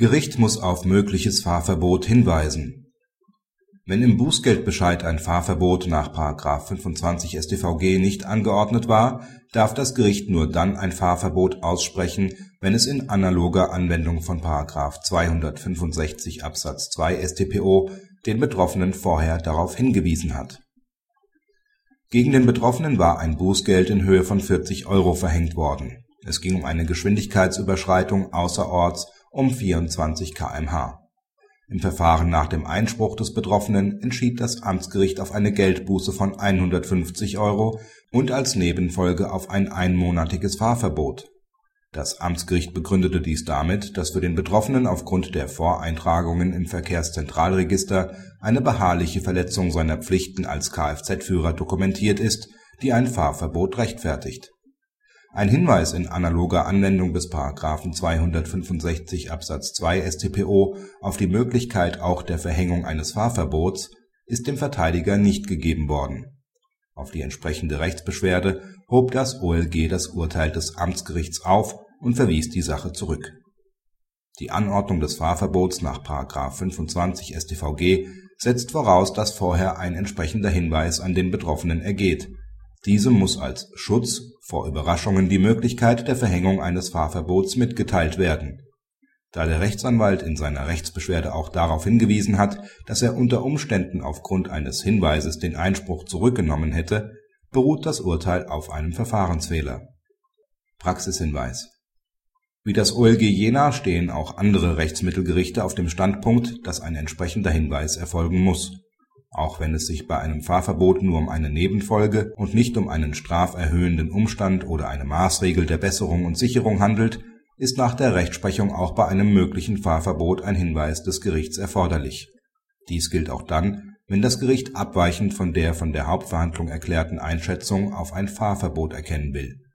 Gericht muss auf mögliches Fahrverbot hinweisen. Wenn im Bußgeldbescheid ein Fahrverbot nach § 25 StVG nicht angeordnet war, darf das Gericht nur dann ein Fahrverbot aussprechen, wenn es in analoger Anwendung von § 265 Absatz 2 StPO den Betroffenen vorher darauf hingewiesen hat. Gegen den Betroffenen war ein Bußgeld in Höhe von 40 Euro verhängt worden. Es ging um eine Geschwindigkeitsüberschreitung außerorts um 24 km/h. Im Verfahren nach dem Einspruch des Betroffenen entschied das Amtsgericht auf eine Geldbuße von 150 Euro und als Nebenfolge auf ein einmonatiges Fahrverbot. Das Amtsgericht begründete dies damit, dass für den Betroffenen aufgrund der Voreintragungen im Verkehrszentralregister eine beharrliche Verletzung seiner Pflichten als Kfz-Führer dokumentiert ist, die ein Fahrverbot rechtfertigt ein Hinweis in analoger Anwendung des § 265 Absatz 2 StPO auf die Möglichkeit auch der Verhängung eines Fahrverbots ist dem Verteidiger nicht gegeben worden. Auf die entsprechende Rechtsbeschwerde hob das OLG das Urteil des Amtsgerichts auf und verwies die Sache zurück. Die Anordnung des Fahrverbots nach § 25 StVG setzt voraus, dass vorher ein entsprechender Hinweis an den Betroffenen ergeht diesem muss als Schutz vor Überraschungen die Möglichkeit der Verhängung eines Fahrverbots mitgeteilt werden. Da der Rechtsanwalt in seiner Rechtsbeschwerde auch darauf hingewiesen hat, dass er unter Umständen aufgrund eines Hinweises den Einspruch zurückgenommen hätte, beruht das Urteil auf einem Verfahrensfehler. Praxishinweis Wie das OLG Jena stehen auch andere Rechtsmittelgerichte auf dem Standpunkt, dass ein entsprechender Hinweis erfolgen muss auch wenn es sich bei einem Fahrverbot nur um eine Nebenfolge und nicht um einen straferhöhenden Umstand oder eine Maßregel der Besserung und Sicherung handelt, ist nach der Rechtsprechung auch bei einem möglichen Fahrverbot ein Hinweis des Gerichts erforderlich. Dies gilt auch dann, wenn das Gericht abweichend von der von der Hauptverhandlung erklärten Einschätzung auf ein Fahrverbot erkennen will